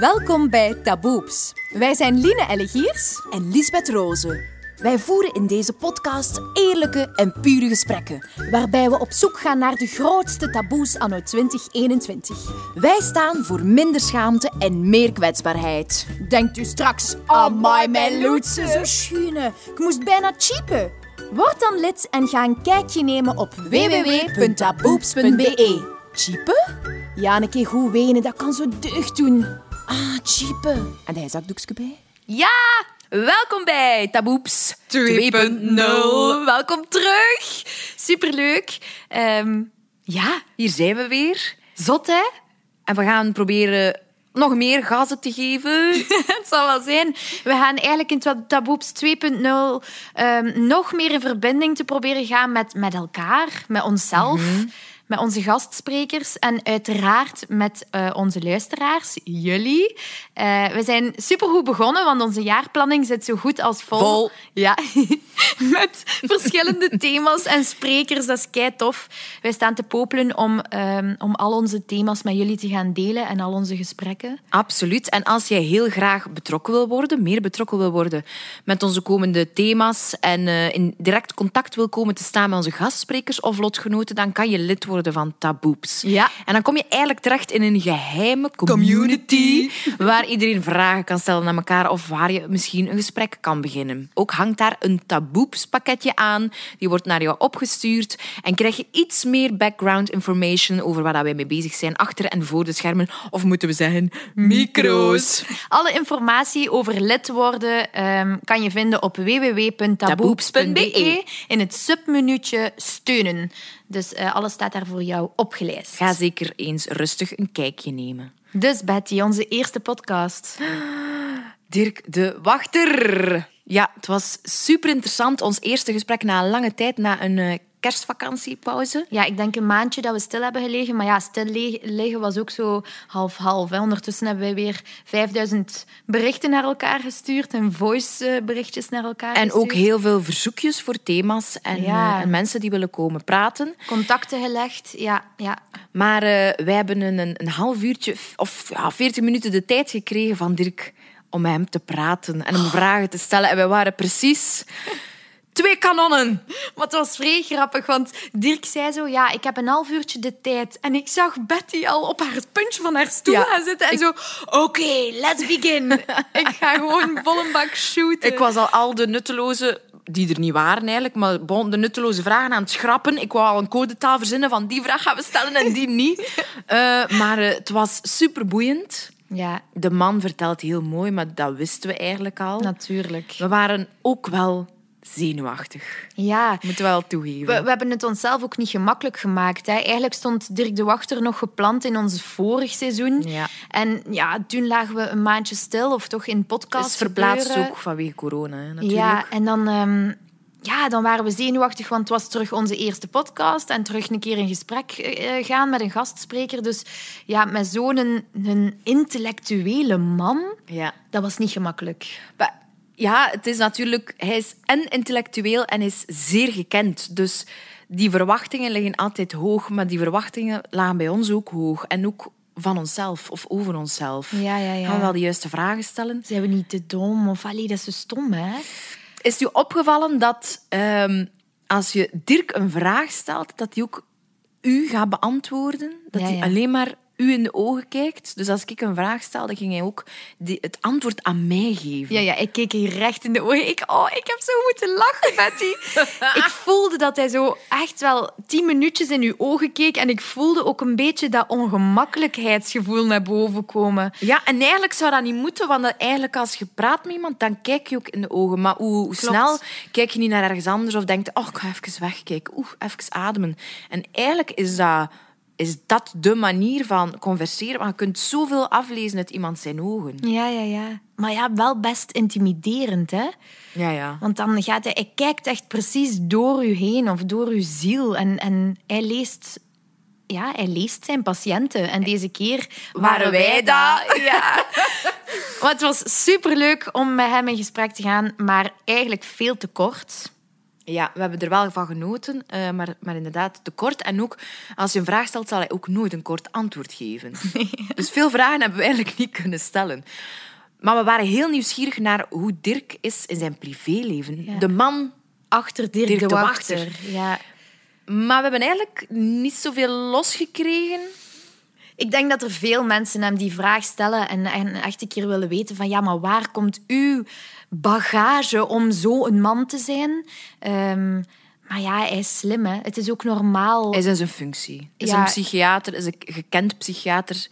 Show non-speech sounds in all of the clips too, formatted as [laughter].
Welkom bij Taboeps. Wij zijn Line Ellegiers en Lisbeth Rozen. Wij voeren in deze podcast eerlijke en pure gesprekken, waarbij we op zoek gaan naar de grootste taboes anno 2021. Wij staan voor minder schaamte en meer kwetsbaarheid. Denkt u straks, amai mijn loetse, zo schune, ik moest bijna cheapen. Word dan lid en ga een kijkje nemen op www.taboeps.be. Cheapen? Ja, een keer goed wenen, dat kan zo deugd doen. Ah, cheapen. En hij zakdoekje bij? Ja, welkom bij Taboeps 2.0. Welkom terug. Superleuk. Um, ja, hier zijn we weer. Zot, hè? En we gaan proberen nog meer gazen te geven. [laughs] het zal wel zijn. We gaan eigenlijk in Taboeps 2.0 um, nog meer in verbinding te proberen gaan met, met elkaar, met onszelf. Mhm met onze gastsprekers en uiteraard met uh, onze luisteraars, jullie. Uh, we zijn supergoed begonnen, want onze jaarplanning zit zo goed als vol. Vol. Ja, [laughs] met verschillende [laughs] thema's en sprekers. Dat is kei tof. Wij staan te popelen om, um, om al onze thema's met jullie te gaan delen en al onze gesprekken. Absoluut. En als jij heel graag betrokken wil worden, meer betrokken wil worden met onze komende thema's en uh, in direct contact wil komen te staan met onze gastsprekers of lotgenoten, dan kan je lid worden van Taboeps. Ja. En dan kom je eigenlijk terecht in een geheime community, waar iedereen vragen kan stellen aan elkaar of waar je misschien een gesprek kan beginnen. Ook hangt daar een Taboeps pakketje aan, die wordt naar jou opgestuurd en krijg je iets meer background information over waar wij mee bezig zijn achter en voor de schermen, of moeten we zeggen micro's. Alle informatie over lid worden um, kan je vinden op www.taboeps.be in het submenuutje steunen. Dus uh, alles staat daar voor jou opgelijst. Ga zeker eens rustig een kijkje nemen. Dus Betty, onze eerste podcast. Dirk de Wachter. Ja, het was super interessant. Ons eerste gesprek na een lange tijd, na een uh, kerstvakantiepauze. Ja, ik denk een maandje dat we stil hebben gelegen. Maar ja, stil liggen was ook zo half-half. Ondertussen hebben wij weer 5000 berichten naar elkaar gestuurd en voice-berichtjes naar elkaar En gestuurd. ook heel veel verzoekjes voor thema's en, ja. uh, en, mensen die willen komen praten. Contacten gelegd, ja. ja. Maar uh, wij hebben een, een, half uurtje of ja, 40 minuten de tijd gekregen van Dirk om met hem te praten en hem oh. vragen te stellen. En wij waren precies twee kanonnen. Maar het was vrij grappig, want Dirk zei zo... Ja, ik heb een half uurtje de tijd. En ik zag Betty al op haar puntje van haar stoel ja, gaan zitten. En ik... zo... Oké, okay, let's begin. [laughs] ik ga gewoon vol een bak shooten. Ik was al al de nutteloze die er niet waren eigenlijk, maar bon, de nutteloze vragen aan het schrappen. Ik wou al een codetaal verzinnen van die vraag gaan we stellen en die niet. Uh, [laughs] maar uh, het was super boeiend. Ja. De man vertelt heel mooi, maar dat wisten we eigenlijk al. Natuurlijk. We waren ook wel zenuwachtig. Ja. Moeten we wel toegeven. We, we, hebben het onszelf ook niet gemakkelijk gemaakt. Hè. Eigenlijk stond Dirk de Wachter nog gepland in ons vorig seizoen. Ja. En ja, toen lagen we een maandje stil, of toch in podcast. Het is verplaatst ook vanwege corona, hè, natuurlijk. Ja, en dan... Um, ja, dan waren we zenuwachtig, want het was terug onze eerste podcast en terug een keer in gesprek uh, gaan met een gastspreker. Dus ja, met zo'n een, een, intellectuele man, ja. dat was niet gemakkelijk. Maar, ja, het is natuurlijk... Hij is en intellectueel en is zeer gekend. Dus die verwachtingen liggen altijd hoog, maar die verwachtingen lagen bij ons ook hoog. En ook van onszelf of over onszelf. Ja, ja, ja. Gaan we wel de juiste vragen stellen? Zijn we niet te dom? Of allee, dat is zo stom, hè? Is het u opgevallen dat um, als je Dirk een vraag stelt, dat hij ook u gaat beantwoorden? Dat hij alleen maar u in de ogen kijkt? Dus als ik een vraag stelde, ging hij ook die, het antwoord aan mij geven. Ja, ja, ik keek hier recht in de ogen. Ik, oh, ik heb zo moeten lachen, Betty. [laughs] ik voelde dat hij zo echt wel tien minuutjes in uw ogen keek. En ik voelde ook een beetje dat ongemakkelijkheidsgevoel naar boven komen. Ja, en eigenlijk zou dat niet moeten, want eigenlijk als je praat met iemand, dan kijk je ook in de ogen. Maar hoe, hoe snel kijk je niet naar ergens anders of denkt, oh, ik ga even wegkijken, oeh, even ademen. En eigenlijk is dat, is dat de manier van converseren, want je kunt zoveel aflezen uit iemand zijn ogen. Ja, ja, ja. Maar ja, wel best intimiderend, hè? Ja, ja. Want dan gaat hij, hij kijkt echt precies door u heen of door uw ziel. En, en hij leest... Ja, hij leest zijn patiënten. En deze keer Waren wij dat? [laughs] Ja. Maar het was superleuk om met hem in gesprek te gaan, maar eigenlijk veel te kort. Ja, we hebben er wel van genoten, eh, maar, maar inderdaad te kort. En ook als je een vraag stelt, zal hij ook nooit een kort antwoord geven. [laughs] Dus veel vragen hebben we eigenlijk niet kunnen stellen. Maar we waren heel nieuwsgierig naar hoe Dirk is in zijn privéleven. Ja. De man. Achter Dirk, Dirk de. Wachter. Ja. Maar we hebben eigenlijk niet zoveel losgekregen. Ik denk dat er veel mensen hem die vraag stellen en, en echt een keer willen weten van ja, maar waar komt uw bagage om zo een man te zijn? Ehm, maar ja, hij is slim, hè. Het is ook normaal. Hij is in zijn functie. Is Ja. een psychiater, is een gekend psychiater.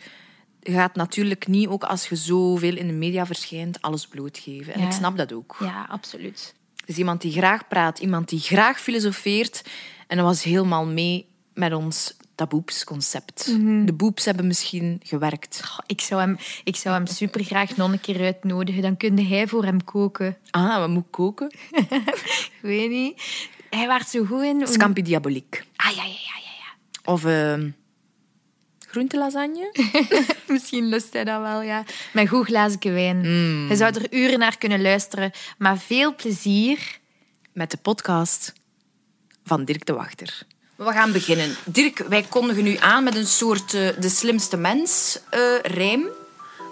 Je gaat natuurlijk niet, ook als je zoveel in de media verschijnt, alles blootgeven. En Ja. ik snap dat ook. Ja, absoluut. Het is iemand die graag praat, iemand die graag filosofeert. En dat was helemaal mee met ons taboeps-concept. Mhm. De boeps hebben misschien gewerkt. Ik zou hem, ik zou hem super graag nog een keer uitnodigen. Dan kunde hij voor hem koken. [laughs] Ah, we moeten koken. Ik weet niet. Hij was zo goed in. Scampi diaboliek. Ah, ja, ja, ja, ja. ja. Of uh, groentelasagne. [laughs] Misschien lust hij dat wel, ja. Met goed glazen wijn. Mm. Je zou er uren naar kunnen luisteren. Maar veel plezier. met de podcast van Dirk de Wachter. We gaan beginnen. Dirk, wij kondigen nu aan met een soort eh, de slimste mens eh, rijm.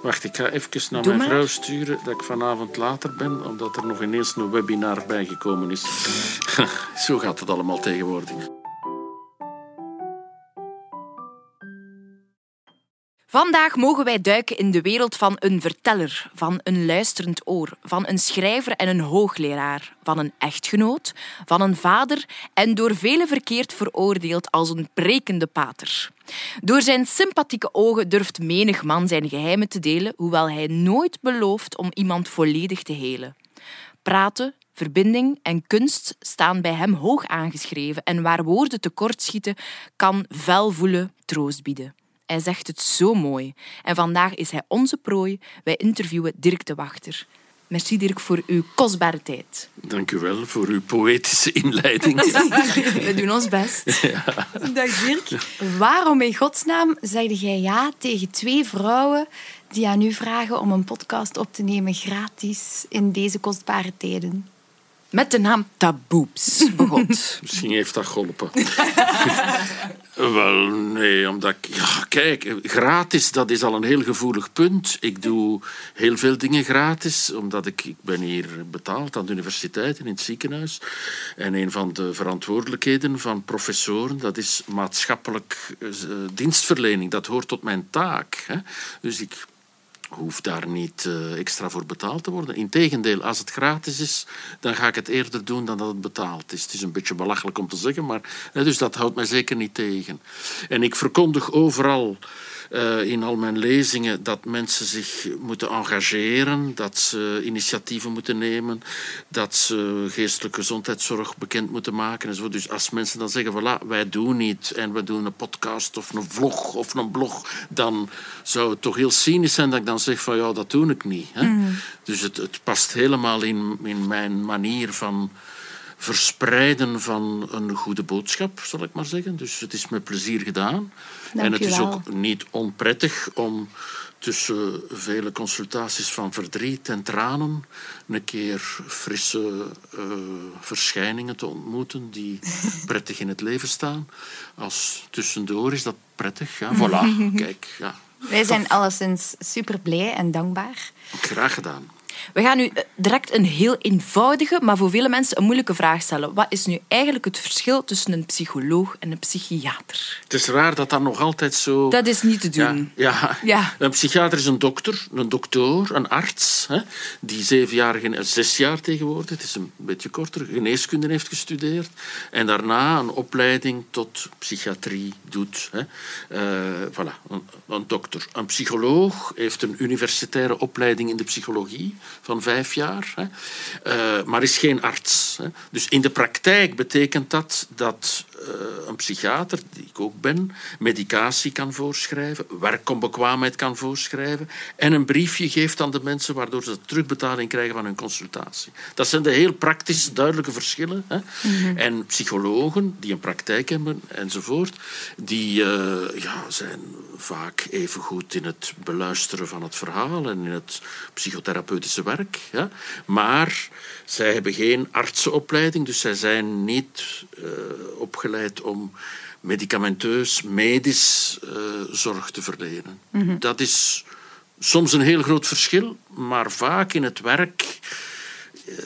Wacht, ik ga even naar Doe mijn maar. vrouw sturen dat ik vanavond later ben, omdat er nog ineens een webinar bijgekomen is. [laughs] Zo gaat het allemaal tegenwoordig. Vandaag mogen wij duiken in de wereld van een verteller, van een luisterend oor, van een schrijver en een hoogleraar, van een echtgenoot, van een vader en door velen verkeerd veroordeeld als een prekende pater. Door zijn sympathieke ogen durft menig man zijn geheimen te delen, hoewel hij nooit belooft om iemand volledig te helen. Praten, verbinding en kunst staan bij hem hoog aangeschreven en waar woorden tekortschieten, kan vuil voelen troost bieden. Hij zegt het zo mooi. En vandaag is hij onze prooi. Wij interviewen Dirk de Wachter. Merci Dirk voor uw kostbare tijd. Dank u wel voor uw poëtische inleiding. [laughs] We doen ons best. [laughs] Dag Dirk. Waarom in godsnaam zegde jij ja tegen twee vrouwen die aan u vragen om een podcast op te nemen gratis in deze kostbare tijden? Met de naam Taboeps begon. [laughs] Misschien heeft dat geholpen. Wel, nee, omdat ik... Kijk, gratis, dat is al een heel gevoelig punt. Ik doe heel veel dingen gratis, omdat ik... Ik ben hier betaald aan de universiteit en in het ziekenhuis. En een van de verantwoordelijkheden van professoren, dat is maatschappelijk eh, dienstverlening. Dat hoort tot mijn taak. Hè. Dus ik hoef daar niet eh, extra voor betaald te worden. Integendeel, als het gratis is, dan ga ik het eerder doen dan dat het betaald is. Het is een beetje belachelijk om te zeggen, maar eh, dus dat houdt mij zeker niet tegen. En ik verkondig overal eh, in al mijn lezingen dat mensen zich moeten engageren, dat ze initiatieven moeten nemen, dat ze geestelijke gezondheidszorg bekend moeten maken. En zo. Dus als mensen dan zeggen, voilà, wij doen niet en we doen een podcast of een vlog of een blog, dan zou het toch heel cynisch zijn dat ik dan zeg van ja, dat doe ik niet. Hè? Dus het, het past helemaal in, in mijn manier van verspreiden van een goede boodschap, zal ik maar zeggen. Dus het is met plezier gedaan. Dank en het is ook niet onprettig om tussen vele consultaties van verdriet en tranen een keer frisse eh, verschijningen te ontmoeten die [laughs] prettig in het leven staan. Als tussendoor is dat prettig. Ja, [laughs] voilà, kijk, ja, Wij zijn alleszins super blij en dankbaar. graag gedaan. We gaan nu eh, direct een heel eenvoudige, maar voor vele mensen een moeilijke vraag stellen. Wat is nu eigenlijk het verschil tussen een psycholoog en een psychiater? Het is raar dat dat nog altijd zo... Dat is niet te doen. ja. Ja. Een psychiater is een dokter, een dokter, een arts, hè, die zeven jaar, zes jaar tegenwoordig, het is een beetje korter, geneeskunde heeft gestudeerd en daarna een opleiding tot psychiatrie doet. Hè. Eh, voilà, een, een dokter. Een psycholoog heeft een universitaire opleiding in de psychologie van vijf jaar, hè, eh, maar is geen arts. Hè. Dus in de praktijk betekent dat dat een psychiater, die ik ook ben, medicatie kan voorschrijven, werkonbekwaamheid kan voorschrijven en een briefje geeft aan de mensen waardoor ze terugbetaling krijgen van hun consultatie. Dat zijn de heel praktisch duidelijke verschillen. Hè? En psychologen die een praktijk hebben enzovoort, die eh, ja, zijn vaak even goed in het beluisteren van het verhaal en in het psychotherapeutische werk. Ja? Maar zij hebben geen artsenopleiding, dus zij zijn niet uh, opgeleid om medicamenteus, medisch uh, zorg te verlenen. Dat is soms een heel groot verschil, maar vaak in het werk uh,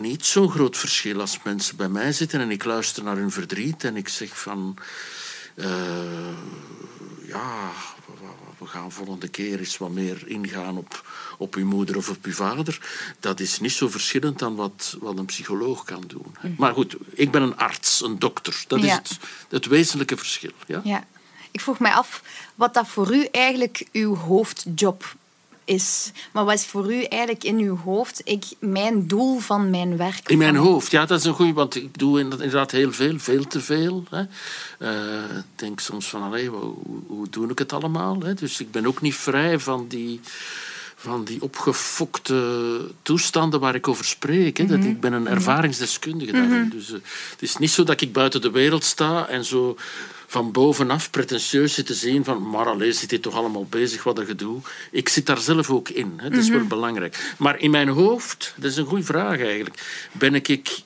niet zo'n groot verschil. Als mensen bij mij zitten en ik luister naar hun verdriet en ik zeg van... Uh, ja, we gaan volgende keer eens wat meer ingaan op, op uw moeder of op uw vader. Dat is niet zo verschillend dan wat, wat een psycholoog kan doen. Mm. Maar goed, ik ben een arts, een dokter. Dat ja. is het, het wezenlijke verschil. Ja? ja. Ik vroeg mij af wat dat voor u eigenlijk uw hoofdjob is. Maar wat is voor u eigenlijk in uw hoofd ik, mijn doel van mijn werk? In mijn hoofd, ja, dat is een goede, want ik doe inderdaad heel veel, veel te veel. Hè. Uh, ik denk soms van, allee, hoe, hoe doe ik het allemaal? Hè? Dus ik ben ook niet vrij van die van die opgefokte toestanden waar ik over spreek. Hè. dat, ik ben een ervaringsdeskundige daarin. Mm -hmm. Dus uh, het is niet zo dat ik buiten de wereld sta en zo van bovenaf pretentieus zit te zien van maar alleen zit hij toch allemaal bezig, wat een gedoe. Ik zit daar zelf ook in. Hè. Dat is wel belangrijk. Maar in mijn hoofd, dat is een goede vraag eigenlijk, ben ik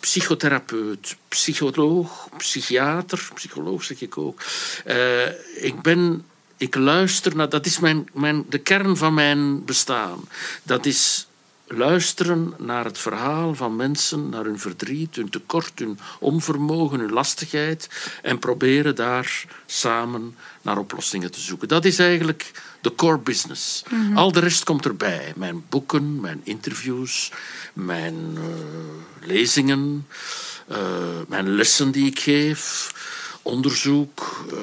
psychotherapeut, psycholoog, psychiater, psycholoog zeg ik ook. Uh, ik ben ik luister naar, dat is mijn, mijn, de kern van mijn bestaan. Dat is luisteren naar het verhaal van mensen, naar hun verdriet, hun tekort, hun onvermogen, hun lastigheid en proberen daar samen naar oplossingen te zoeken. Dat is eigenlijk de core business. Mm -hmm. Al de rest komt erbij. Mijn boeken, mijn interviews, mijn uh, lezingen, uh, mijn lessen die ik geef onderzoek, uh,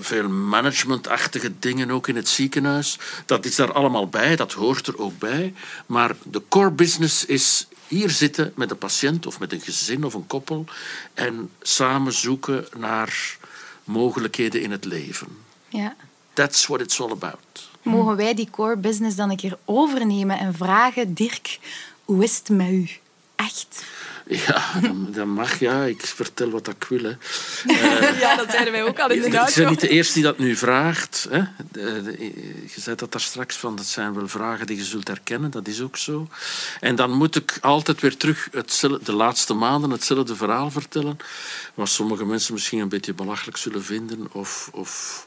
veel managementachtige dingen ook in het ziekenhuis. Dat is daar allemaal bij, dat hoort er ook bij. Maar de core business is hier zitten met een patiënt of met een gezin of een koppel en samen zoeken naar mogelijkheden in het leven. Ja. That's what it's all about. Mogen wij die core business dan een keer overnemen en vragen, Dirk, hoe is het met u? Echt? Ja, dat mag. Ja. Ik vertel wat ik wil. Hè. Uh, [laughs] ja, dat zeiden wij ook al in de auto. Ik ben niet de eerste die dat nu vraagt. Hè. De, de, je zei dat daar straks van, dat zijn wel vragen die je zult herkennen. Dat is ook zo. En dan moet ik altijd weer terug de laatste maanden hetzelfde verhaal vertellen. Wat sommige mensen misschien een beetje belachelijk zullen vinden. Of... of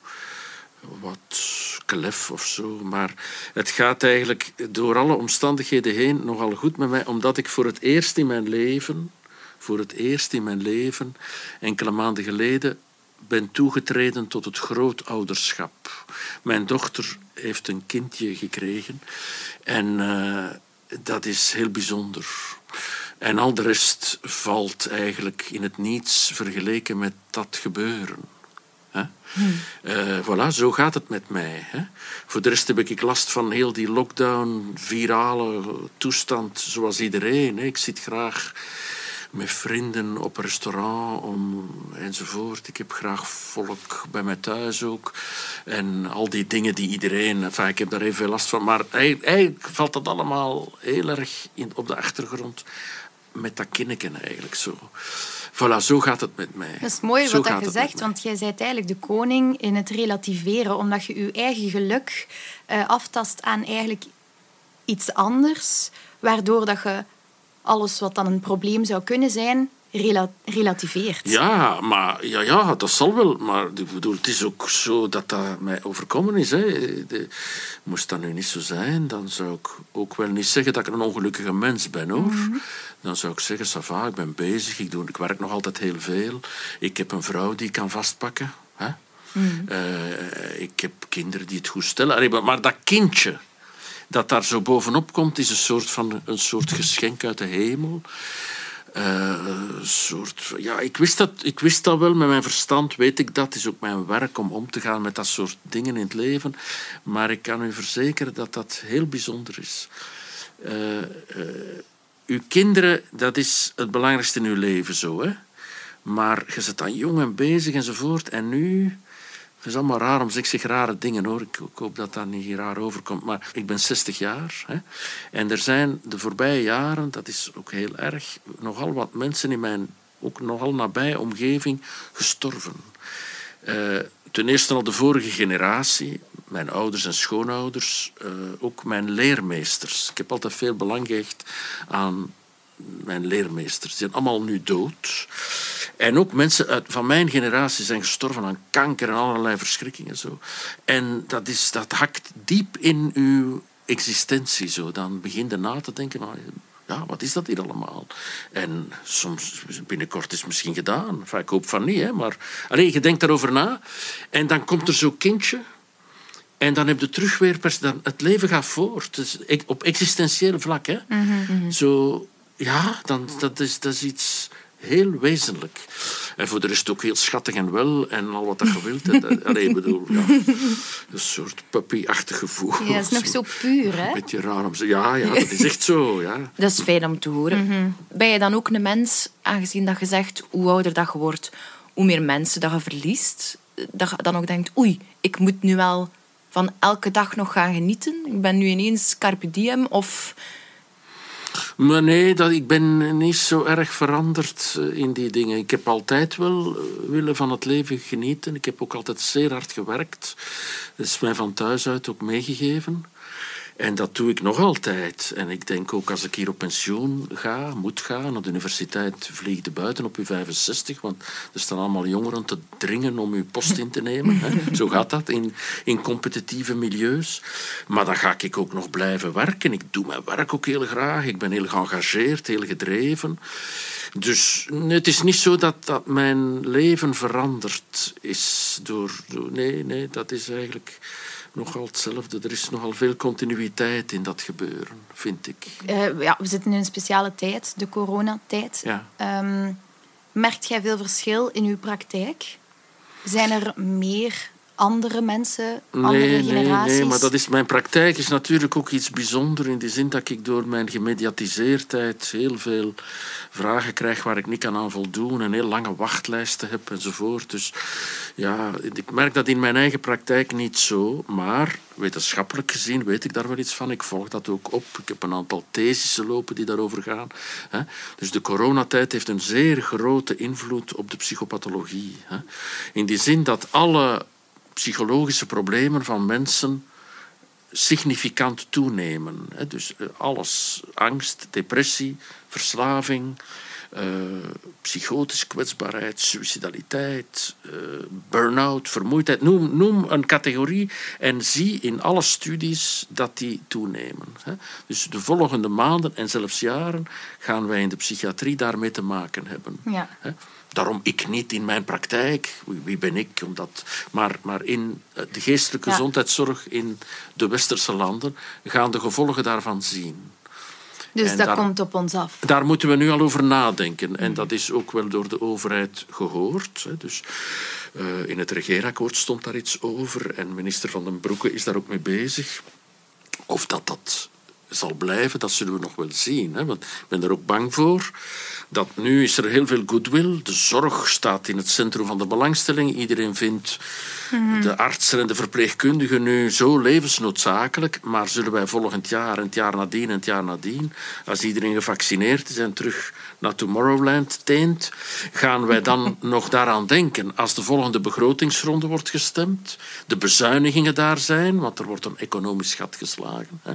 wat klef of zo. Maar het gaat eigenlijk door alle omstandigheden heen nogal goed met mij, omdat ik voor het eerst in mijn leven, voor het eerst in mijn leven, enkele maanden geleden, ben toegetreden tot het grootouderschap. Mijn dochter heeft een kindje gekregen en uh, dat is heel bijzonder. En al de rest valt eigenlijk in het niets vergeleken met dat gebeuren. Uh, voilà, zo gaat het met mij. Hè? Voor de rest heb ik last van heel die lockdown, virale toestand, zoals iedereen. Hè? Ik zit graag met vrienden op restaurant om, enzovoort. Ik heb graag volk bij mij thuis ook. En al die dingen die iedereen... Ik heb daar even last van. Maar eigenlijk valt dat allemaal heel erg in, op de achtergrond met dat kinneken eigenlijk zo. Voilà, zo gaat het met mij. Dat is mooi zo wat je zegt, want jij bent eigenlijk de koning in het relativeren, omdat je je eigen geluk uh, aftast aan eigenlijk iets anders, waardoor dat je alles wat dan een probleem zou kunnen zijn, rela relativeert. Ja, maar ja, ja, dat zal wel. Maar ik bedoel, het is ook zo dat dat mij overkomen is. Hè. De, moest dat nu niet zo zijn, dan zou ik ook wel niet zeggen dat ik een ongelukkige mens ben, hoor. Mm -hmm. Dan zou ik zeggen, Sava, ik ben bezig, ik, doe, ik werk nog altijd heel veel. Ik heb een vrouw die ik kan vastpakken. Hè. Mm. Uh, ik heb kinderen die het goed stellen. Maar dat kindje dat daar zo bovenop komt, is een soort, van, een soort geschenk uit de hemel. Uh, soort, ja, ik, wist dat, ik wist dat wel, met mijn verstand weet ik dat. Het is ook mijn werk om om te gaan met dat soort dingen in het leven. Maar ik kan u verzekeren dat dat heel bijzonder is. Uh, uw kinderen, dat is het belangrijkste in uw leven zo. Hè? Maar je zit dan jong en bezig enzovoort. En nu... Het is allemaal raar om zich zich rare dingen hoor. Ik, ik hoop dat dat niet raar overkomt. Maar ik ben 60 jaar. Hè. En er zijn de voorbije jaren, dat is ook heel erg, nogal wat mensen in mijn ook nogal nabije omgeving gestorven. Eh, ten eerste al de vorige generatie, mijn ouders en schoonouders, eh, ook mijn leermeesters. Ik heb altijd veel belang gehecht aan mijn leermeesters. Zijn allemaal nu dood. En ook mensen uit, van mijn generatie zijn gestorven aan kanker en allerlei verschrikkingen. Zo. En dat, is, dat hakt diep in uw existentie. Zo. Dan begin je na te denken, nou, ja, wat is dat hier allemaal? En soms, binnenkort is het misschien gedaan. Enfin, ik hoop van niet, hè, maar alleen, je denkt daarover na. En dan komt er zo'n kindje. En dan heb je terug weer... Dan, het leven gaat voort. Dus op existentieel vlak. Hè. Zo, ja, dan, dat, is, dat is iets heel wezenlijk. En voor de rest ook heel schattig en wel en al wat dat je wilt. Allee, bedoel, ja, een soort puppy-achtig gevoel. Ja, dat is nog zo puur, hè? Een beetje raar om te Ja, ja, dat is echt zo, ja. Dat is fijn om te horen. Ben je dan ook een mens, aangezien dat je zegt hoe ouder dat je wordt, hoe meer mensen dat je verliest, dat je dan ook denkt, oei, ik moet nu wel van elke dag nog gaan genieten? Ik ben nu ineens carpe diem of... Maar nee, dat, ik ben niet zo erg veranderd eh, in die dingen. Ik heb altijd wel eh, willen van het leven genieten. Ik heb ook altijd zeer hard gewerkt. Dat is mij van thuis uit ook meegegeven. En dat doe ik nog altijd. En ik denk ook als ik hier op pensioen ga, moet gaan, naar de universiteit vliegde buiten op uw 65, want er staan allemaal jongeren te dringen om uw post in te nemen. Hè. [laughs] Zo gaat dat in, in competitieve milieus. Maar dan ga ik ook nog blijven werken. Ik doe mijn werk ook heel graag. Ik ben heel geëngageerd, heel gedreven. Dus nee, het is niet zo dat, dat mijn leven veranderd is door, door... Nee, nee, dat is eigenlijk nogal hetzelfde. Er is nogal veel continuïteit in dat gebeuren, vind ik. Uh, ja, we zitten in een speciale tijd, de coronatijd. Ja. Um, merkt jij veel verschil in uw praktijk? Zijn er meer andere mensen, andere generaties? Nee, nee, maar dat is, mijn praktijk is natuurlijk ook iets bijzonders in de zin dat ik door mijn gemediatiseerdheid heel veel vragen krijg waar ik niet kan aan voldoen en heel lange wachtlijsten heb enzovoort. Dus ja, ik merk dat in mijn eigen praktijk niet zo, maar wetenschappelijk gezien weet ik daar wel iets van. Ik volg dat ook op. Ik heb een aantal thesissen lopen die daarover gaan. Dus de coronatijd heeft een zeer grote invloed op de psychopathologie. In die zin dat alle psychologische problemen van mensen significant toenemen. Dus alles, angst, depressie, verslaving, uh, psychotische kwetsbaarheid, suicidaliteit, uh, burn-out, vermoeidheid. Noem, noem een categorie en zie in alle studies dat die toenemen. Dus de volgende maanden en zelfs jaren gaan wij in de psychiatrie daarmee te maken hebben. Ja. Daarom ik niet in mijn praktijk. Wie ben ik? Omdat, maar, maar in de geestelijke Ja. gezondheidszorg in de westerse landen gaan de gevolgen daarvan zien. Dus En dat daar- komt op ons af. Daar moeten we nu al over nadenken. En dat is ook wel door de overheid gehoord. Dus, eh, in het regeerakkoord stond daar iets over. En minister Van den Broeke is daar ook mee bezig. Of dat dat zal blijven, dat zullen we nog wel zien. Hè? Want ik ben er ook bang voor. Dat nu is er heel veel goodwill. De zorg staat in het centrum van de belangstelling. Iedereen vindt de artsen en de verpleegkundigen nu zo levensnoodzakelijk. Maar zullen wij volgend jaar en het jaar nadien en het jaar nadien, als iedereen gevaccineerd is en terug naar Tomorrowland teent, gaan wij dan [laughs] nog daaraan denken als de volgende begrotingsronde wordt gestemd, de bezuinigingen daar zijn, want er wordt een economisch gat geslagen, hè,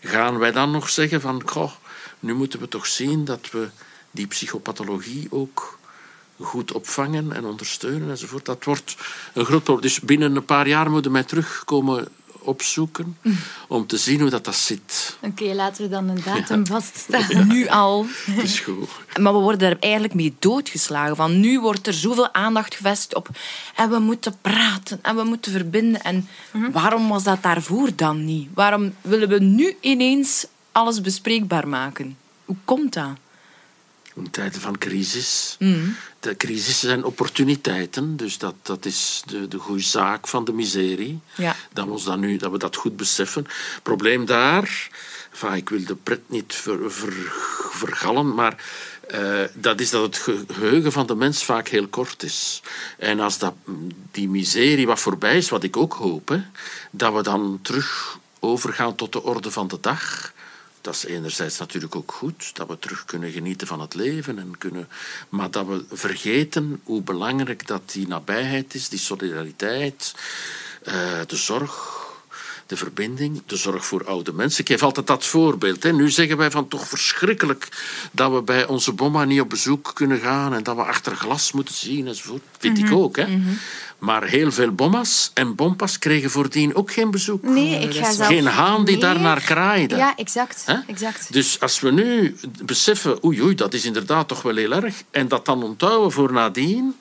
gaan wij dan nog zeggen van, goh, nu moeten we toch zien dat we die psychopathologie ook goed opvangen en ondersteunen enzovoort. Dat wordt een groot probleem. Dus binnen een paar jaar moeten wij terugkomen opzoeken om te zien hoe dat, dat zit. Oké, laten we dan een datum vaststellen. Nu al. [laughs] Dat is goed. Maar we worden er eigenlijk mee doodgeslagen. Van nu wordt er zoveel aandacht gevestigd op. En we moeten praten en we moeten verbinden. En waarom was dat daarvoor dan niet? Waarom willen we nu ineens alles bespreekbaar maken? Hoe komt dat? In tijden van crisis. De crisis zijn opportuniteiten, dus dat, dat is de, de goede zaak van de miserie. Ja. Dat, we ons dat, nu, dat we dat goed beseffen. Probleem daar, enfin, ik wil de pret niet ver, ver- vergallen, maar eh, dat is dat het geheugen van de mens vaak heel kort is. En als dat, die miserie wat voorbij is, wat ik ook hoop, hè, dat we dan terug overgaan tot de orde van de dag. Dat is enerzijds natuurlijk ook goed, dat we terug kunnen genieten van het leven. En kunnen, maar dat we vergeten hoe belangrijk dat die nabijheid is, die solidariteit, uh, de zorg, de verbinding, de zorg voor oude mensen. Ik geef altijd dat voorbeeld. Hè. Nu zeggen wij van toch verschrikkelijk dat we bij onze bomma niet op bezoek kunnen gaan en dat we achter glas moeten zien enzovoort. Vind ik Mhm. ook. Hè. Maar heel veel bomma's en bompas kregen voordien ook geen bezoek. Nee, ik ga zelf Geen haan die meer- daar naar kraaide. Ja, exact. Hè? exact. Dus als we nu beseffen, oei, oei, dat is inderdaad toch wel heel erg, en dat dan onthouden voor nadien,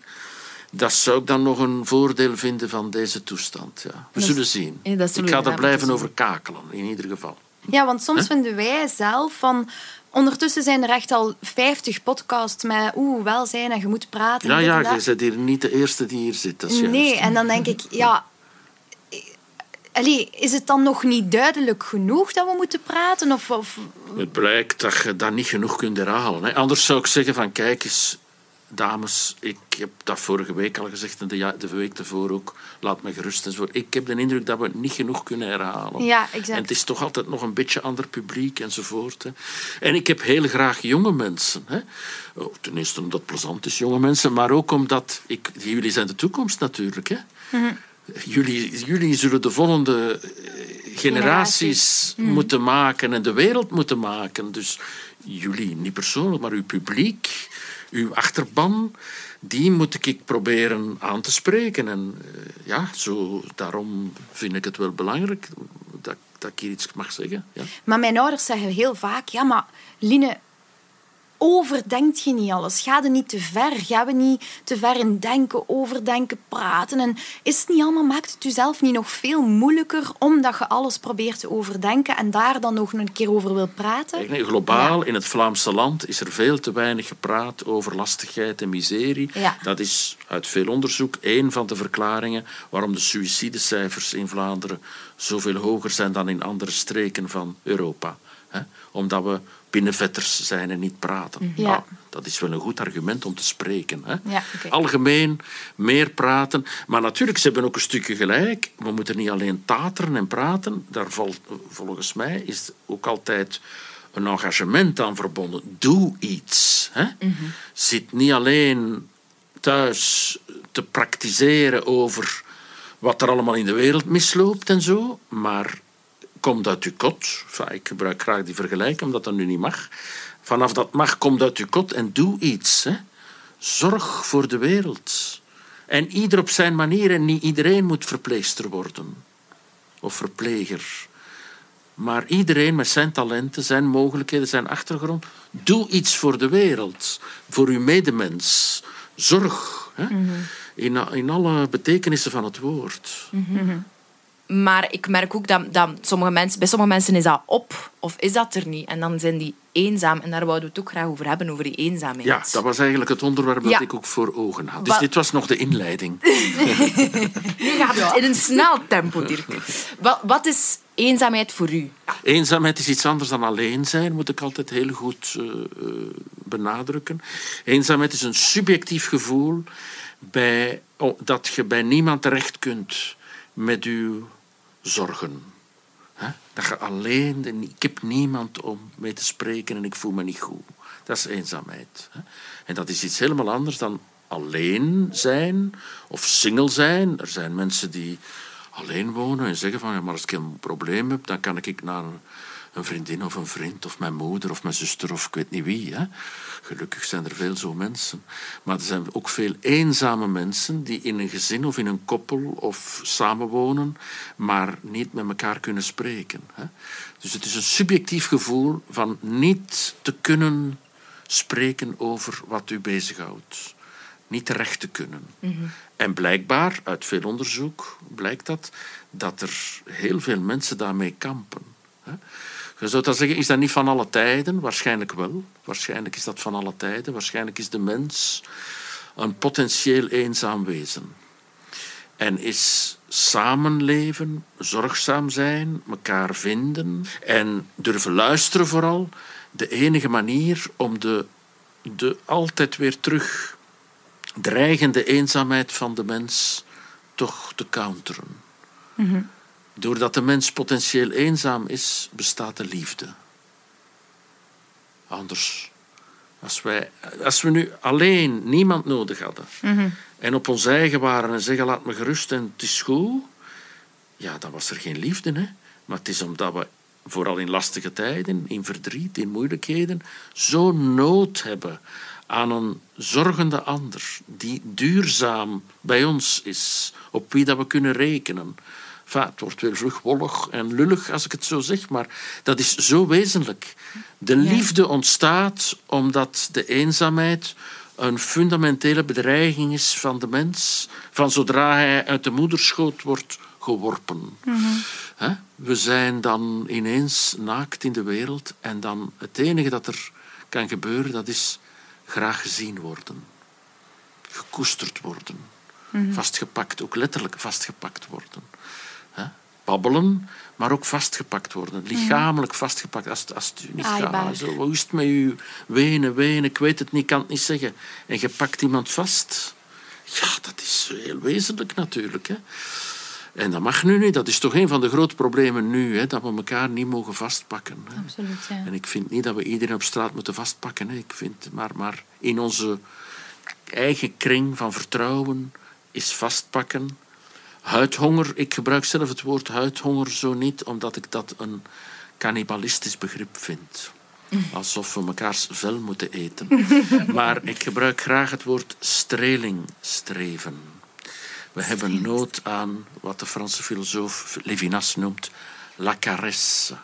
dat zou ik dan nog een voordeel vinden van deze toestand. Ja. We zullen zien. Ja, dat zullen ik ga er blijven over kakelen, in ieder geval. Ja, want soms vinden wij zelf van... Ondertussen zijn er echt al 50 podcasts met oeh, welzijn en je moet praten. Ja, ja, je bent hier niet de eerste die hier zit. Dat is Nee, juist. en dan denk ik, [laughs] ja... Allee, is het dan nog niet duidelijk genoeg dat we moeten praten? Of, of Het blijkt dat je dat niet genoeg kunt herhalen. Hè. Anders zou ik zeggen van, kijk eens, dames, ik heb dat vorige week al gezegd en de, de week ervoor ook, laat me gerust enzovoort. Ik heb de indruk dat we het niet genoeg kunnen herhalen. Ja, exact. En het is toch altijd nog een beetje ander publiek enzovoort. Hè. En ik heb heel graag jonge mensen. Hè. Oh, ten eerste omdat het plezant is, jonge mensen, maar ook omdat, ik, jullie zijn de toekomst natuurlijk. Hè. Mhm. Jullie, jullie zullen de volgende eh, generaties moeten maken en de wereld moeten maken. Dus jullie, niet persoonlijk, maar uw publiek, uw achterban, die moet ik proberen aan te spreken. En eh, ja, zo, daarom vind ik het wel belangrijk dat, dat ik hier iets mag zeggen. Ja. Maar mijn ouders zeggen heel vaak, ja, maar Line, overdenkt je niet alles? Ga je niet te ver? Gaan we niet te ver in denken, overdenken, praten? En is het niet allemaal, maakt het jezelf niet nog veel moeilijker omdat je alles probeert te overdenken en daar dan nog een keer over wil praten? Nee, globaal, in het Vlaamse land, is er veel te weinig gepraat over lastigheid en miserie. Ja. Dat is uit veel onderzoek één van de verklaringen waarom de suïcidecijfers in Vlaanderen zoveel hoger zijn dan in andere streken van Europa. Omdat we binnenvetters zijn en niet praten. Ja. Nou, dat is wel een goed argument om te spreken. Hè? Ja. Algemeen meer praten. Maar natuurlijk, ze hebben ook een stukje gelijk. We moeten niet alleen tateren en praten. Daar valt, volgens mij is ook altijd een engagement aan verbonden. Doe iets. Hè? Zit niet alleen thuis te praktiseren over wat er allemaal in de wereld misloopt en zo, maar komt uit uw kot. Enfin, ik gebruik graag die vergelijking, omdat dat nu niet mag. Vanaf dat mag, komt uit uw kot en doe iets. Hè. Zorg voor de wereld. En ieder op zijn manier, en niet iedereen moet verpleegster worden. Of verpleger. Maar iedereen met zijn talenten, zijn mogelijkheden, zijn achtergrond. Doe iets voor de wereld. Voor uw medemens. Zorg. Hè? In, in alle betekenissen van het woord. Maar ik merk ook dat, dat sommige mensen, bij sommige mensen is dat op of is dat er niet. En dan zijn die eenzaam. En daar wouden we het ook graag over hebben, over die eenzaamheid. Ja, dat was eigenlijk het onderwerp dat Ja. ik ook voor ogen had. Dus dit was nog de inleiding. [laughs] Nu gaat het in een snel tempo, Dirk. Wat, wat is eenzaamheid voor u? Eenzaamheid is iets anders dan alleen zijn, moet ik altijd heel goed eh, eh, benadrukken. Eenzaamheid is een subjectief gevoel bij, oh, dat je bij niemand terecht kunt met uw zorgen. Dat je alleen, ik heb niemand om mee te spreken en ik voel me niet goed. Dat is eenzaamheid. En dat is iets helemaal anders dan alleen zijn of single zijn. Er zijn mensen die alleen wonen en zeggen van ja, maar als ik een probleem heb, dan kan ik naar een, vriendin of een vriend of mijn moeder of mijn zuster of ik weet niet wie. Gelukkig zijn er veel zo mensen. Maar er zijn ook veel eenzame mensen die in een gezin of in een koppel of samenwonen, maar niet met elkaar kunnen spreken. Hè. Dus het is een subjectief gevoel van niet te kunnen spreken over wat u bezighoudt. Niet terecht te kunnen. En blijkbaar, uit veel onderzoek, blijkt dat, dat er heel veel mensen daarmee kampen. Je zou dan zeggen, is dat niet van alle tijden? Waarschijnlijk wel. Waarschijnlijk is dat van alle tijden. Waarschijnlijk is de mens een potentieel eenzaam wezen. En is samenleven, zorgzaam zijn, elkaar vinden en durven luisteren vooral, de enige manier om de, de altijd weer terug dreigende eenzaamheid van de mens toch te counteren. Doordat de mens potentieel eenzaam is, bestaat de liefde. Anders. Als, wij, als we nu alleen niemand nodig hadden en op ons eigen waren en zeggen laat me gerust en het is goed, ja, dan was er geen liefde. Hè? Maar het is omdat we vooral in lastige tijden, in verdriet, in moeilijkheden, zo nood hebben aan een zorgende ander die duurzaam bij ons is, op wie dat we kunnen rekenen. Enfin, het wordt wel vlug wollig en lullig als ik het zo zeg, maar dat is zo wezenlijk. De liefde ontstaat omdat de eenzaamheid een fundamentele bedreiging is van de mens, van zodra hij uit de moederschoot wordt geworpen. Hè? We zijn dan ineens naakt in de wereld en dan het enige dat er kan gebeuren, dat is graag gezien worden, gekoesterd worden, vastgepakt, ook letterlijk vastgepakt worden. Babbelen, maar ook vastgepakt worden, lichamelijk vastgepakt. Als, als het u niet Aaibaar. gaat, zo, hoe is het met u? Wenen, wenen, ik weet het niet, kan het niet zeggen. En je pakt iemand vast. Ja, dat is heel wezenlijk natuurlijk. Hè? En dat mag nu niet. Dat is toch een van de grote problemen nu, hè, dat we elkaar niet mogen vastpakken. Hè. Absoluut, ja. En ik vind niet dat we iedereen op straat moeten vastpakken. Hè. Ik vind, maar, maar in onze eigen kring van vertrouwen is vastpakken. Huidhonger, ik gebruik zelf het woord huidhonger zo niet, omdat ik dat een cannibalistisch begrip vind. Alsof we mekaars vel moeten eten. [laughs] Maar ik gebruik graag het woord strelingstreven. We hebben nood aan wat de Franse filosoof Levinas noemt la caresse,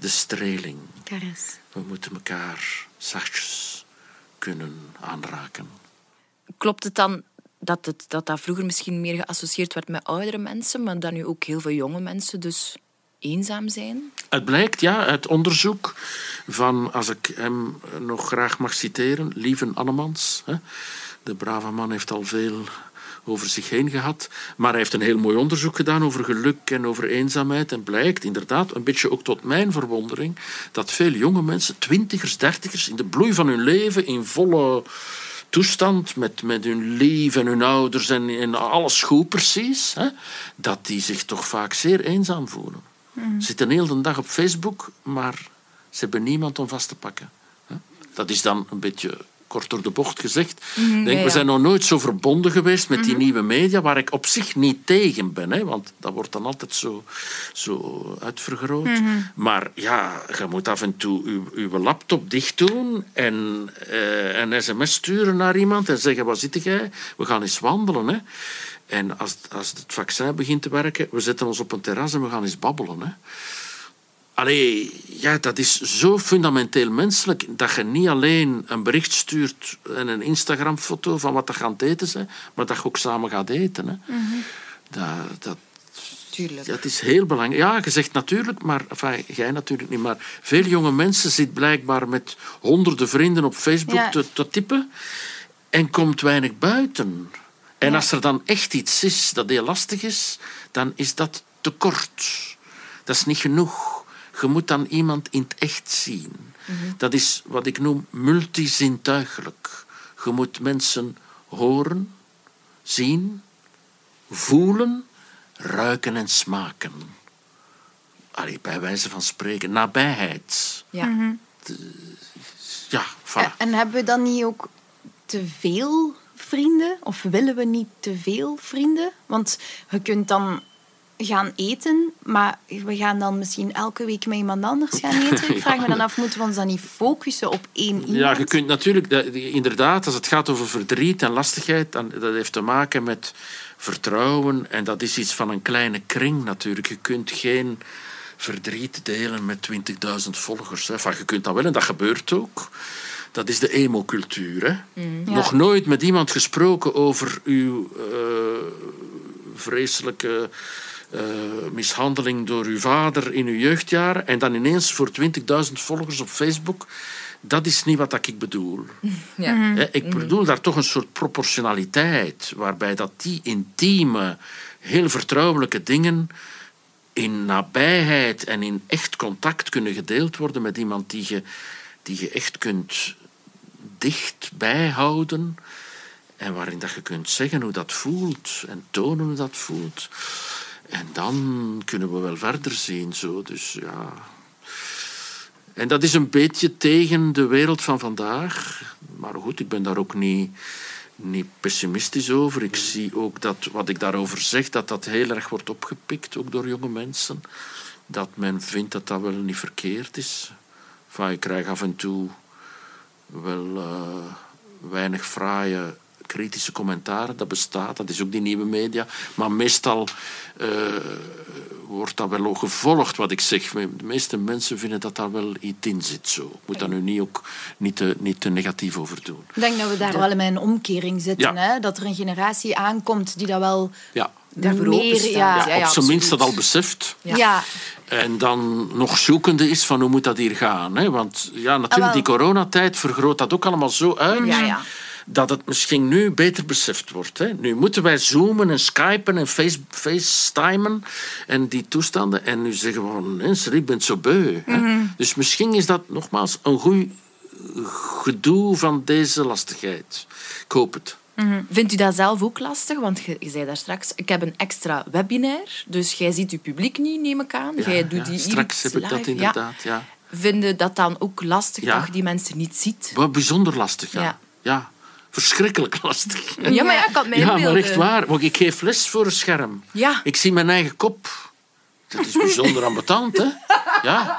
de streling. Karis. We moeten elkaar zachtjes kunnen aanraken. Klopt het dan dat, het, dat dat vroeger misschien meer geassocieerd werd met oudere mensen, maar dat nu ook heel veel jonge mensen dus eenzaam zijn? Het blijkt, ja, uit onderzoek van, als ik hem nog graag mag citeren, Lieven Annemans. Hè. De brave man heeft al veel over zich heen gehad, maar hij heeft een heel mooi onderzoek gedaan over geluk en over eenzaamheid. En blijkt inderdaad, een beetje ook tot mijn verwondering, dat veel jonge mensen, twintigers, dertigers, in de bloei van hun leven, in volle toestand, met, met hun lief en hun ouders en, en alles goed precies, hè, dat die zich toch vaak zeer eenzaam voelen. Ze zitten heel de dag op Facebook, maar ze hebben niemand om vast te pakken. hè. Dat is dan een beetje kort door de bocht gezegd. Ik denk, ja, ja. We zijn nog nooit zo verbonden geweest met die nieuwe media, waar ik op zich niet tegen ben, hè, want dat wordt dan altijd zo, zo uitvergroot. Maar ja, je moet af en toe uw, uw laptop dicht doen en eh, een sms sturen naar iemand en zeggen, waar zit jij? We gaan eens wandelen. Hè. En als, als het vaccin begint te werken, we zetten ons op een terras en we gaan eens babbelen. Hè. Allee, ja, dat is zo fundamenteel menselijk dat je niet alleen een bericht stuurt en een Instagram-foto van wat je aan het eten bent, maar dat je ook samen gaat eten. Hè. Dat, dat, Tuurlijk. dat is heel belangrijk. Ja, je zegt natuurlijk, maar enfin, jij natuurlijk niet. Maar veel jonge mensen zitten blijkbaar met honderden vrienden op Facebook Ja. te, te typen en komt weinig buiten. En als er dan echt iets is dat heel lastig is, dan is dat te kort. Dat is niet genoeg. Je moet dan iemand in het echt zien. Dat is wat ik noem multizintuigelijk. Je moet mensen horen, zien, voelen, ruiken en smaken. Allee, bij wijze van spreken, nabijheid. Ja. Ja, En, voilà. en hebben we dan niet ook te veel vrienden? Of willen we niet te veel vrienden? Want je kunt dan gaan eten, maar we gaan dan misschien elke week met iemand anders gaan [laughs] eten. Ik vraag me dan af, moeten we ons dan niet focussen op één iemand? Ja, je kunt natuurlijk, inderdaad, als het gaat over verdriet en lastigheid, dan, dat heeft te maken met vertrouwen. En dat is iets van een kleine kring natuurlijk. Je kunt geen verdriet delen met 20.000 volgers. Hè. Enfin, je kunt dat wel en dat gebeurt ook. Dat is de emo-cultuur. hè. Nog nooit met iemand gesproken over uw eh, vreselijke eh, mishandeling door uw vader in uw jeugdjaren en dan ineens voor 20.000 volgers op Facebook. Dat is niet wat ik bedoel. [laughs] Ja. Ik bedoel daar toch een soort proportionaliteit, waarbij dat die intieme, heel vertrouwelijke dingen in nabijheid en in echt contact kunnen gedeeld worden met iemand die je, die je echt kunt dicht bijhouden en waarin dat je kunt zeggen hoe dat voelt en tonen hoe dat voelt. En dan kunnen we wel verder zien. Zo. Dus, ja. En dat is een beetje tegen de wereld van vandaag. Maar goed, ik ben daar ook niet, niet pessimistisch over. Ik zie ook dat wat ik daarover zeg, dat dat heel erg wordt opgepikt, ook door jonge mensen. Dat men vindt dat dat wel niet verkeerd is. Enfin, ik krijg af en toe wel uh, weinig fraaie kritische commentaren. Dat bestaat, dat is ook die nieuwe media. Maar meestal uh, wordt dat wel ook gevolgd, wat ik zeg. De meeste mensen vinden dat daar wel iets in zit. Zo. Ik moet daar nu niet, ook, niet, te, niet te negatief over doen. Ik denk dat we daar wel in een omkering zitten. Ja. Hè? Dat er een generatie aankomt die dat wel Ja. Daarvoor meer... Ja, Ja, Ja, ja, op zijn minst dat al beseft. ja. Ja. En dan nog zoekende is van hoe moet dat hier gaan. Hè? Want ja, natuurlijk, Ah, die coronatijd vergroot dat ook allemaal zo uit. Ja, ja. Dat het misschien nu beter beseft wordt. Hè? Nu moeten wij zoomen en skypen en face, facetimen en die toestanden. En nu zeggen we van, mensen, ik ben zo beu. Hè? Mhm. Dus misschien is dat nogmaals een goed gedoe van deze lastigheid. Ik hoop het. Vindt u dat zelf ook lastig? Want je, je zei daar straks, ik heb een extra webinar, dus jij ziet je publiek niet, neem ik aan. jij Ja, doet ja, die straks heb ik dat live. inderdaad, ja. Vind je dat dan ook lastig Ja. dat je die mensen niet ziet? Wat bijzonder lastig, ja. Ja. Verschrikkelijk lastig. Ja, maar ja, ik kan mij Ja, maar echt waar. Want ik geef les voor een scherm. Ja. Ik zie mijn eigen kop. Dat is bijzonder ambetant, hè? Ja.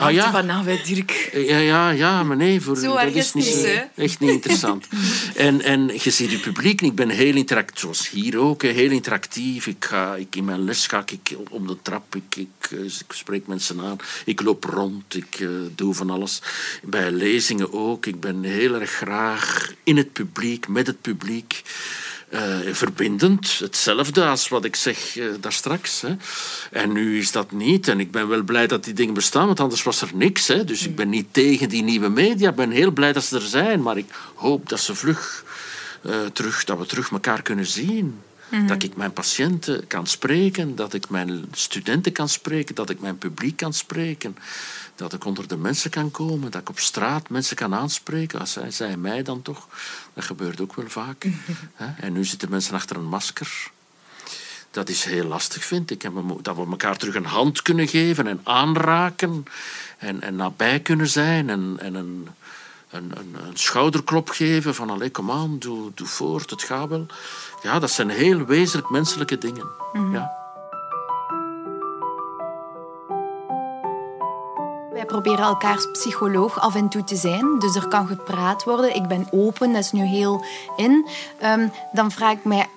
Ah ja. Van, nou, wij Dirk. Ja, ja, ja, maar nee, voor, Zo dat is niet, het zo- echt niet interessant. [laughs] en, en je ziet je publiek, ik ben heel interactief, zoals hier ook, heel interactief. Ik ga, ik, in mijn les ga ik om de trap, ik, ik, eh, ik spreek mensen aan, ik loop rond, ik eh, doe van alles. Bij lezingen ook, ik ben heel erg graag in het publiek, met het publiek. Eh, verbindend, hetzelfde als wat ik zeg eh, daar straks. Hè. En nu is dat niet. En ik ben wel blij dat die dingen bestaan, want anders was er niks. Hè. Dus ik ben niet tegen die nieuwe media. Ik ben heel blij dat ze er zijn. Maar ik hoop dat ze vlug eh, terug, dat we terug elkaar kunnen zien. Dat ik mijn patiënten kan spreken, dat ik mijn studenten kan spreken, dat ik mijn publiek kan spreken. Dat ik onder de mensen kan komen, dat ik op straat mensen kan aanspreken. Als zij, zij mij dan toch. Dat gebeurt ook wel vaak. Hè. En nu zitten mensen achter een masker. Dat is heel lastig, vind ik. En we dat we elkaar terug een hand kunnen geven en aanraken. En, en nabij kunnen zijn. En, en een, een, een, een schouderklop geven van... Allee, kom aan, doe, doe voort, het gaat wel. Ja, dat zijn heel wezenlijk menselijke dingen. Ja. Wij proberen elkaars psycholoog af en toe te zijn. Dus er kan gepraat worden. Ik ben open, dat is nu heel in. Ehm, dan vraag ik mij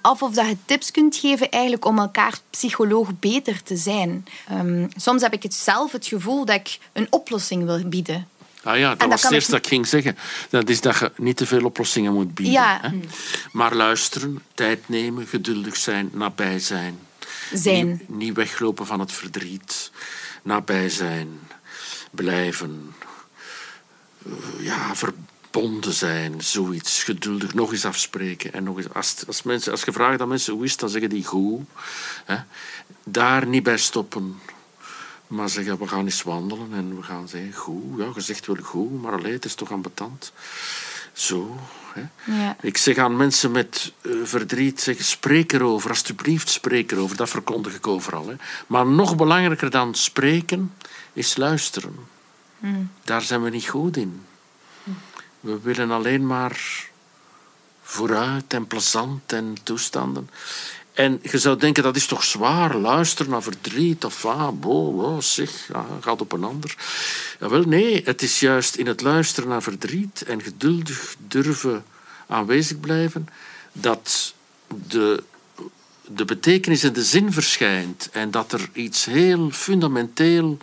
af of dat je tips kunt geven eigenlijk om elkaar psycholoog beter te zijn. Ehm, soms heb ik het zelf het gevoel dat ik een oplossing wil bieden. Ah ja, dat dat was het ik eerste dat ik ging zeggen. Dat is dat je niet te veel oplossingen moet bieden. Ja. Hè? Maar luisteren, tijd nemen, geduldig zijn, nabij zijn. Zijn. Niet, niet weglopen van het verdriet. Nabij zijn. Blijven. Eh, ja, verbonden zijn. Zoiets. Geduldig. Nog eens afspreken. En nog eens, als, als, mensen, als je vraagt aan mensen hoe is het, dan zeggen die goed. Hè? Daar niet bij stoppen. Maar zeggen, we gaan eens wandelen en we gaan zeggen, goed, ja, je zegt wel goed, maar alleen, het is toch ambetant. Zo. Hè. Ja. Ik zeg aan mensen met eh, verdriet, zeg, spreek erover, alsjeblieft, spreek erover. Dat verkondig ik overal. Hè. Maar nog belangrijker dan spreken, is luisteren. Daar zijn we niet goed in. We willen alleen maar vooruit en plezant en toestanden. En je zou denken, dat is toch zwaar, luisteren naar verdriet of ah, bo, bo, zeg, gaat op een ander. Ja, wel, nee, het is juist in het luisteren naar verdriet en geduldig durven aanwezig blijven, dat de, de betekenis en de zin verschijnt en dat er iets heel fundamenteel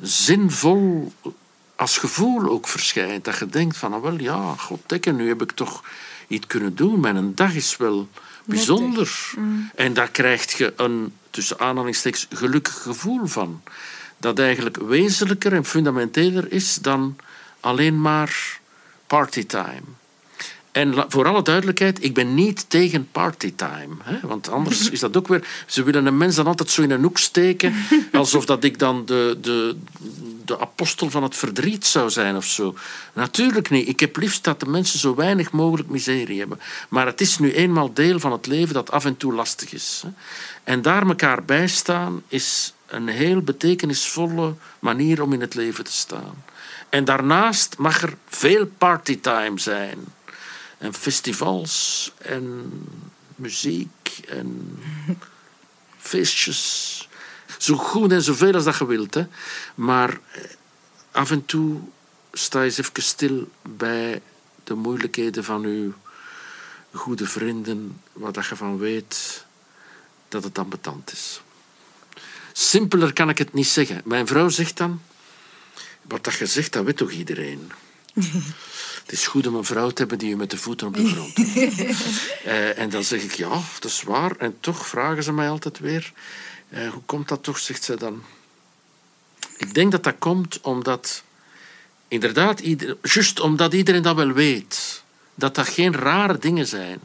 zinvol als gevoel ook verschijnt. Dat je denkt van, ah, wel ja, goddekke, nu heb ik toch iets kunnen doen. Mijn dag is wel bijzonder. En daar krijg je een, tussen aanhalingstekens, gelukkig gevoel van. Dat eigenlijk wezenlijker en fundamenteler is dan alleen maar partytime. En voor alle duidelijkheid, ik ben niet tegen partytime. Hè? Want anders [laughs] is dat ook weer... Ze willen een mens dan altijd zo in een hoek steken, [laughs] alsof dat ik dan de, de, de apostel van het verdriet zou zijn of zo. Natuurlijk niet. Ik heb liefst dat de mensen zo weinig mogelijk miserie hebben. Maar het is nu eenmaal deel van het leven dat af en toe lastig is. En daar elkaar bij staan is een heel betekenisvolle manier om in het leven te staan. En daarnaast mag er veel partytime zijn. En festivals en muziek en [laughs] feestjes. Zo goed en zoveel als dat je wilt. Hè. Maar eh, af en toe sta je eens even stil bij de moeilijkheden van uw goede vrienden, wat dat je van weet dat het ambetant is. Simpeler kan ik het niet zeggen. Mijn vrouw zegt dan, wat dat je zegt, dat weet toch iedereen? [laughs] Het is goed om een vrouw te hebben die je met de voeten op de grond. [laughs] Eh, en dan zeg ik, ja, dat is waar. En toch vragen ze mij altijd weer, eh, hoe komt dat toch, zegt ze dan. Ik denk dat dat komt omdat, inderdaad, ieder, juist omdat iedereen dat wel weet. Dat dat geen rare dingen zijn.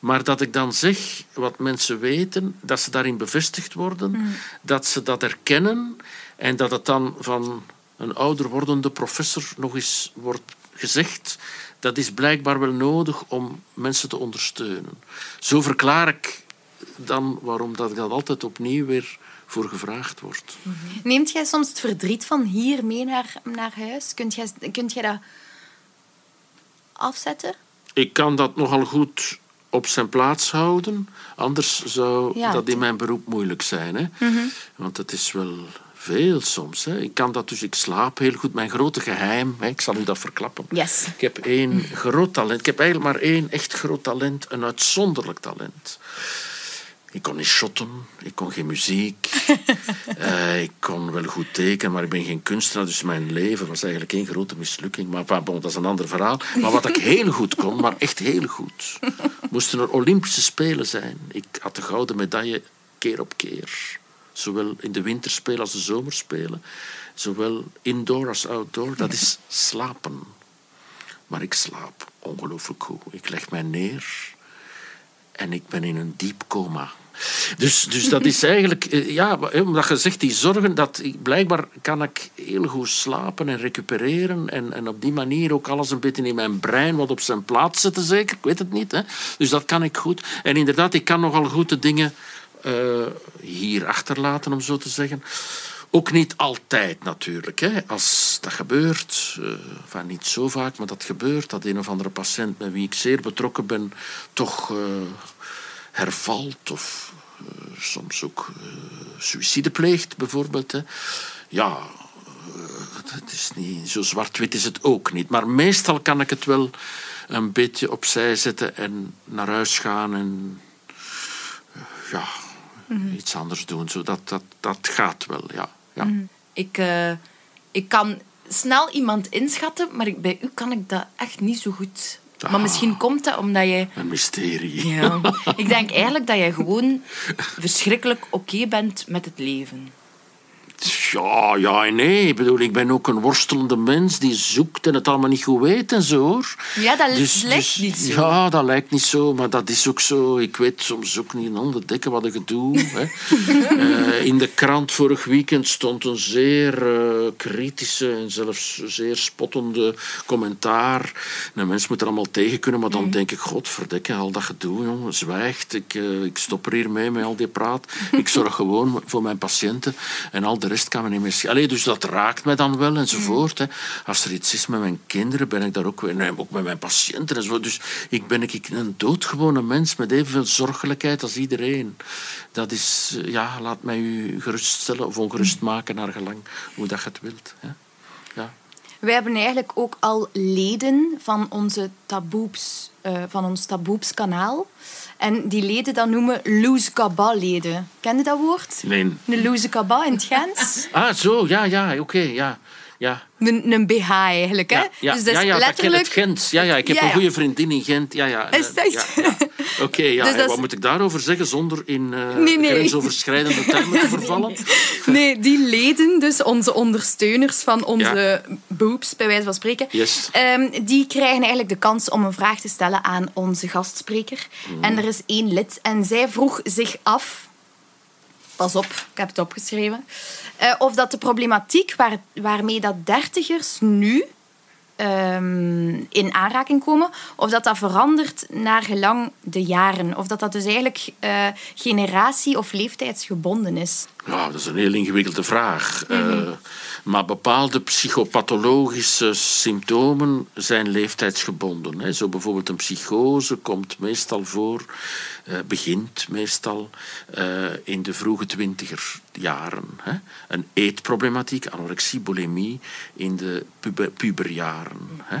Maar dat ik dan zeg wat mensen weten, dat ze daarin bevestigd worden, dat ze dat erkennen en dat het dan van een ouder wordende professor nog eens wordt gezegd. Dat is blijkbaar wel nodig om mensen te ondersteunen. Zo verklaar ik dan waarom dat ik dat altijd opnieuw weer voor gevraagd wordt. Neemt jij soms het verdriet van hier mee naar, naar huis? Kunt jij, kunt jij dat afzetten? Ik kan dat nogal goed op zijn plaats houden. Anders zou Ja, dat in mijn beroep moeilijk zijn. Hè? Want het is wel veel soms. Hè? Ik kan dat dus, ik slaap heel goed. Mijn grote geheim, hè, ik zal u dat verklappen. Yes. Ik heb één groot talent. Ik heb eigenlijk maar één echt groot talent, een uitzonderlijk talent. Ik kon niet shotten, ik kon geen muziek, [laughs] eh, ik kon wel goed tekenen, maar ik ben geen kunstenaar, dus mijn leven was eigenlijk één grote mislukking. Maar bon, dat is een ander verhaal. Maar wat ik heel goed kon, maar echt heel goed, moesten er Olympische Spelen zijn. Ik had de gouden medaille keer op keer. Zowel in de winterspelen als de zomerspelen. Zowel indoor als outdoor. Dat is slapen. Maar ik slaap ongelooflijk goed. Ik leg mij neer en ik ben in een diep coma. Dus, dus dat is eigenlijk, eh, ja, omdat je zegt die zorgen, dat blijkbaar kan ik heel goed slapen en recupereren en, en op die manier ook alles een beetje in mijn brein wat op zijn plaats zetten, zeker. Ik weet het niet. Hè? Dus dat kan ik goed. En inderdaad, ik kan nogal goed de dingen eh, hier achterlaten, om zo te zeggen. Ook niet altijd natuurlijk. Hè. Als dat gebeurt, enfin, niet zo vaak, maar dat gebeurt, dat een of andere patiënt met wie ik zeer betrokken ben toch hervalt of eh, soms ook eh suïcide pleegt, bijvoorbeeld. Hè. Ja, eh, het is niet, zo zwart-wit is het ook niet. Maar meestal kan ik het wel een beetje opzij zetten en naar huis gaan en eh, ja, iets anders doen. Zo, dat, dat, dat gaat wel, ja. ja. Ik, eh, ik kan snel iemand inschatten, maar ik, bij u kan ik dat echt niet zo goed. Maar Ah. misschien komt dat omdat je... Een mysterie. Ja, [laughs] ik denk eigenlijk dat je gewoon verschrikkelijk oké bent met het leven. Ja, ja en nee. Ik bedoel, ik ben ook een worstelende mens die zoekt en het allemaal niet goed weet en zo. hoor. Ja, dat lijkt niet zo. Ja, dat lijkt niet zo, maar dat is ook zo. Ik weet soms ook niet dekken wat ik doe. Hè. [laughs] Eh, in de krant vorig weekend stond een zeer eh, kritische en zelfs zeer spottende commentaar. Een mens moet er allemaal tegen kunnen, maar Mm. dan denk ik, godverdikke, al dat gedoe, jongen, zwijgt. Ik, eh, ik stop er hier mee met al die praat. Ik zorg [laughs] gewoon voor mijn patiënten en al de kan me niet meer... Allee, dus dat raakt mij dan wel enzovoort. Hè. Als er iets is met mijn kinderen, ben ik daar ook weer... Nee, ook met mijn patiënten enzovoort. Dus ik ben ik een doodgewone mens met evenveel zorgelijkheid als iedereen. Dat is... eh, Ja, laat mij u geruststellen of ongerust maken naar gelang hoe dat je het wilt. Hè. Ja. Wij hebben eigenlijk ook al leden van, onze taboeps, eh, van ons taboeps-kanaal. En die leden dat noemen loose leden Ken je dat woord? Nee. Een loose kaba in het Gens. Ah, zo, ja, ja, oké, ja. Ja. Een, een BH eigenlijk, hè? Ja, ja, dus dat is ja, letterlijk... het Gent. Ja, ja, ik heb een goede vriendin in Gent. Ja, ja. Is dat Ja, echt? ja. Oké, ja. [laughs] Dus wat is- moet ik daarover zeggen zonder in eh, Nee, nee. grensoverschrijdende termen te [laughs] vervallen? Nee, die leden, dus onze ondersteuners van onze boobs, bij wijze van spreken, Yes. ehm, die krijgen eigenlijk de kans om een vraag te stellen aan onze gastspreker. Mm. En er is één lid en zij vroeg zich af pas op, ik heb het opgeschreven. Eh, of dat de problematiek waar, waarmee dat dertigers nu ehm, in aanraking komen, of dat dat verandert naar gelang de jaren. Of dat dat dus eigenlijk eh, generatie- of leeftijdsgebonden is. Ja, dat is een heel ingewikkelde vraag. Eh, maar bepaalde psychopathologische symptomen zijn leeftijdsgebonden. Hè. Zo bijvoorbeeld een psychose komt meestal voor, eh, begint meestal in de vroege twintiger jaren. Hè. Een eetproblematiek, anorexie, bulimie in de puber, puberjaren. Hè.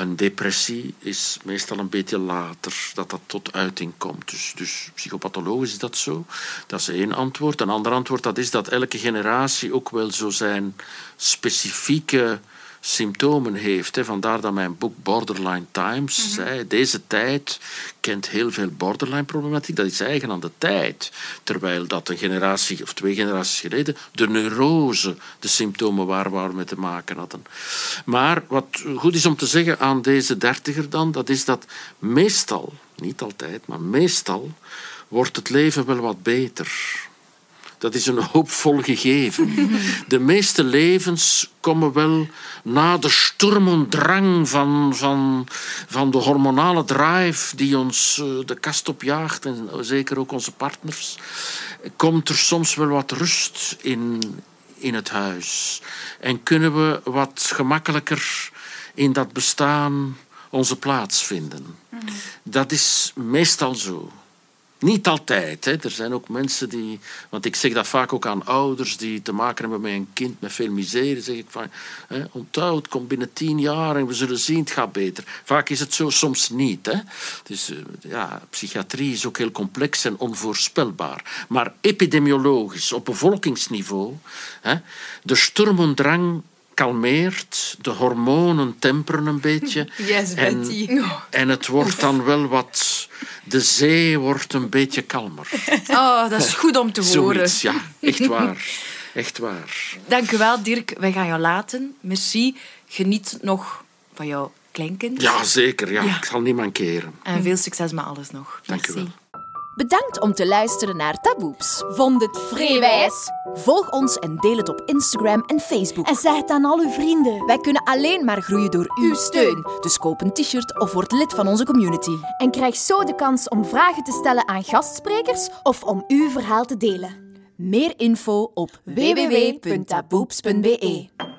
Een depressie is meestal een beetje later dat dat tot uiting komt. Dus, dus psychopathologisch is dat zo. Dat is één antwoord. Een ander antwoord dat is dat elke generatie ook wel zo zijn specifieke symptomen heeft. Hè. Vandaar dat mijn boek Borderline Times zei, deze tijd kent heel veel borderline-problematiek. Dat is eigen aan de tijd. Terwijl dat een generatie of twee generaties geleden de neurose de symptomen waren waar we mee te maken hadden. Maar wat goed is om te zeggen aan deze dertiger dan, dat is dat meestal, niet altijd, maar meestal wordt het leven wel wat beter. Dat is een hoopvol gegeven. De meeste levens komen wel na de sturm en drang van, van, van de hormonale drive die ons eh, de kast opjaagt, en zeker ook onze partners, komt er soms wel wat rust in, in het huis. En kunnen we wat gemakkelijker in dat bestaan onze plaats vinden. Dat is meestal zo. Niet altijd. Hè. Er zijn ook mensen die... Want ik zeg dat vaak ook aan ouders die te maken hebben met een kind met veel miserie. zeg ik van, hè, onthoud, komt binnen tien jaar en we zullen zien, het gaat beter. Vaak is het zo, soms niet. Hè. Dus eh, ja, psychiatrie is ook heel complex en onvoorspelbaar. Maar epidemiologisch, op bevolkingsniveau, hè, de sturmendrang kalmeert, de hormonen temperen een beetje. [laughs] Yes, en, [laughs] en het wordt dan wel wat... De zee wordt een beetje kalmer. [laughs] Oh, dat is goed om te horen. Zoiets, ja. Echt waar. Echt waar. Dank u wel, Dirk. Wij gaan jou laten. Merci. Geniet nog van jouw kleinkind. Ja, zeker. Ja. Ja. Ik zal niet mankeren. En veel succes met alles nog. Dank u wel. Bedankt om te luisteren naar Taboeps. Vond het vreewijs? Volg ons en deel het op Instagram en Facebook. En zeg het aan al uw vrienden. Wij kunnen alleen maar groeien door uw steun. Dus koop een t-shirt of word lid van onze community. En krijg zo de kans om vragen te stellen aan gastsprekers of om uw verhaal te delen. Meer info op www.taboeps.be.